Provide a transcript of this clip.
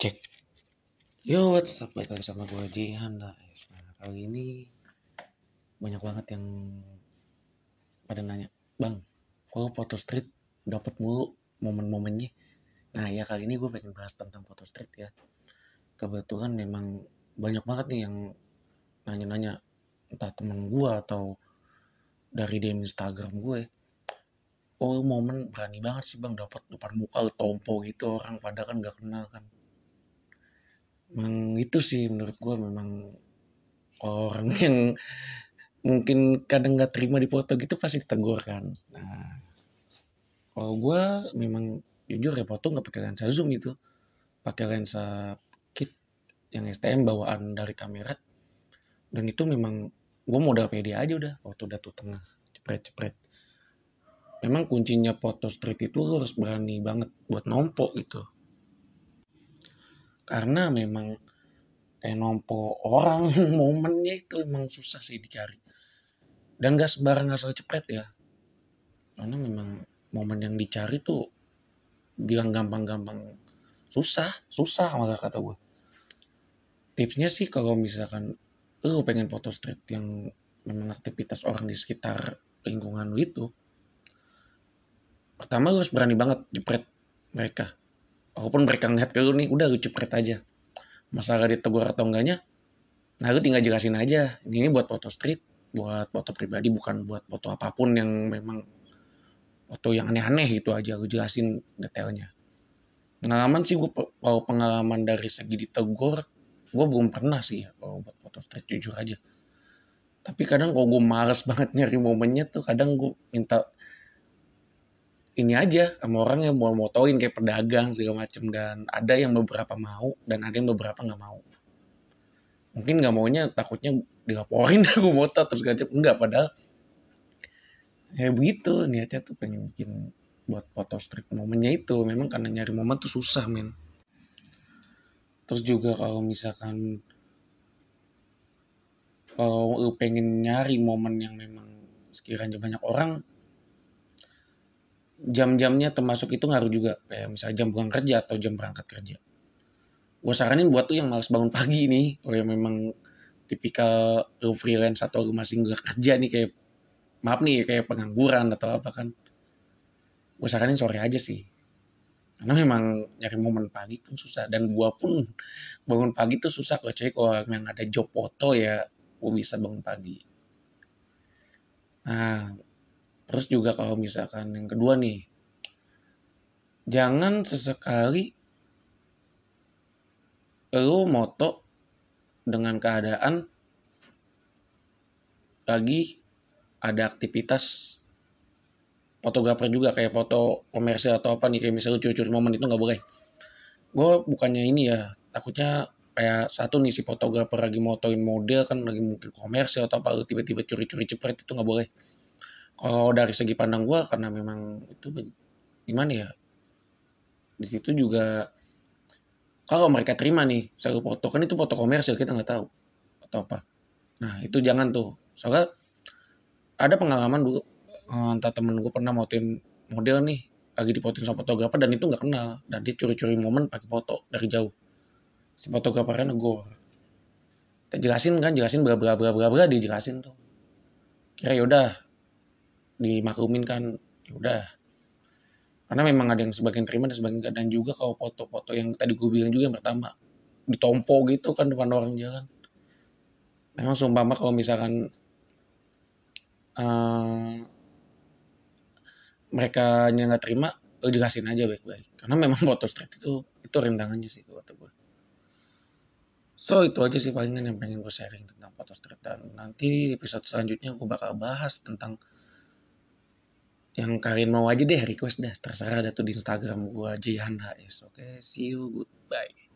Cek. Yo, what's up? Balik lagi sama gue Jihan Nah, kali ini banyak banget yang pada nanya, Bang, kok foto street dapat mulu momen-momennya? Nah, ya kali ini gue pengen bahas tentang foto street ya. Kebetulan memang banyak banget nih yang nanya-nanya entah temen gue atau dari DM Instagram gue. Oh momen berani banget sih bang dapat depan muka tompo gitu orang pada kan gak kenal kan Memang itu sih menurut gue memang orang yang mungkin kadang nggak terima di foto gitu pasti tegur kan. Nah, kalau gue memang jujur ya foto nggak pakai lensa zoom itu, pakai lensa kit yang STM bawaan dari kamera. Dan itu memang gue modal pede aja udah foto udah tuh tengah cepret-cepret. Memang kuncinya foto street itu harus berani banget buat nompo gitu karena memang kayak nompo orang momennya itu emang susah sih dicari. Dan gak sembarang asal cepet ya. Karena memang momen yang dicari tuh bilang gampang-gampang susah susah malah kata gue tipsnya sih kalau misalkan lu pengen foto street yang memang aktivitas orang di sekitar lingkungan lu itu pertama lu harus berani banget jepret mereka walaupun mereka ngeliat ke lu nih udah lu cepret aja. Masalah ditegur atau enggaknya nah lu tinggal jelasin aja. Ini buat foto street buat foto pribadi bukan buat foto apa pun yang memang foto yang aneh-aneh gitu aja. Lu jelasin detailnya. Pengalaman sih gue kalau pengalaman dari segi ditegur gue belum pernah sih ya kalau buat foto street jujur aja. Tapi kadang kalau gue males banget nyari momennya tuh kadang gue minta ini aja sama orang yang mau motoin kayak pedagang segala macem. Dan ada yang beberapa mau dan ada yang beberapa nggak mau. Mungkin nggak maunya takutnya dilaporin aku moto terus gak enggak padahal ya begitu. Niatnya tuh pengen bikin buat foto street momennya itu. Memang karena nyari momen tuh susah men. Terus juga kalau misalkan kalau pengen nyari momen yang memang sekiranya banyak orang jam-jamnya termasuk itu ngaruh juga. Kayak misalnya jam pulang kerja atau jam berangkat kerja. Gue saranin buat tuh yang males bangun pagi nih kalau yang memang tipikal lu freelance atau lu masih nggak kerja nih kayak maaf nih kayak pengangguran atau apa kan. Gue saranin sore aja sih. Karena memang nyari momen pagi pun susah. Dan gue pun bangun pagi tuh susah kalau cewek kalau memang ada job foto ya gue bisa bangun pagi. Nah Terus juga kalau misalkan yang kedua nih, jangan sesekali lu moto dengan keadaan lagi ada aktivitas fotografer juga kayak foto komersial atau apa nih kayak misalnya curi-curi momen itu nggak boleh. Gue bukannya ini ya takutnya kayak satu nih si fotografer lagi motoin model kan lagi mungkin komersial atau apa tiba-tiba curi-curi cepet itu nggak boleh kalau dari segi pandang gue karena memang itu gimana ya? Di situ juga kalau mereka terima nih satu foto kan itu foto komersil kita nggak tahu atau apa. Nah itu jangan tuh. Soalnya ada pengalaman dulu eh, entah temen gue pernah motoin model nih lagi dipotin sama fotografer dan itu nggak kenal. Dan dia curi-curi momen pakai foto dari jauh. Si fotografernya negor. Kita jelasin kan jelasin bla bla bla bla bla dijelasin tuh. Kira yaudah dimaklumin kan ya udah. Karena memang ada yang sebagian terima dan sebagian dan juga kalau foto-foto yang tadi gue bilang juga yang pertama ditompo gitu kan depan orang jalan. Memang sumpah kalau misalkan uh, mereka nggak terima lo jelasin aja baik-baik. Karena memang foto street itu itu rintangannya sih kata gue so itu aja sih palingan yang pengen gue sharing tentang foto street. Dan nanti episode selanjutnya gue bakal bahas tentang yang kalian mau aja deh request dah terserah ada tuh di Instagram gua Jihan HS oke okay, see you. Goodbye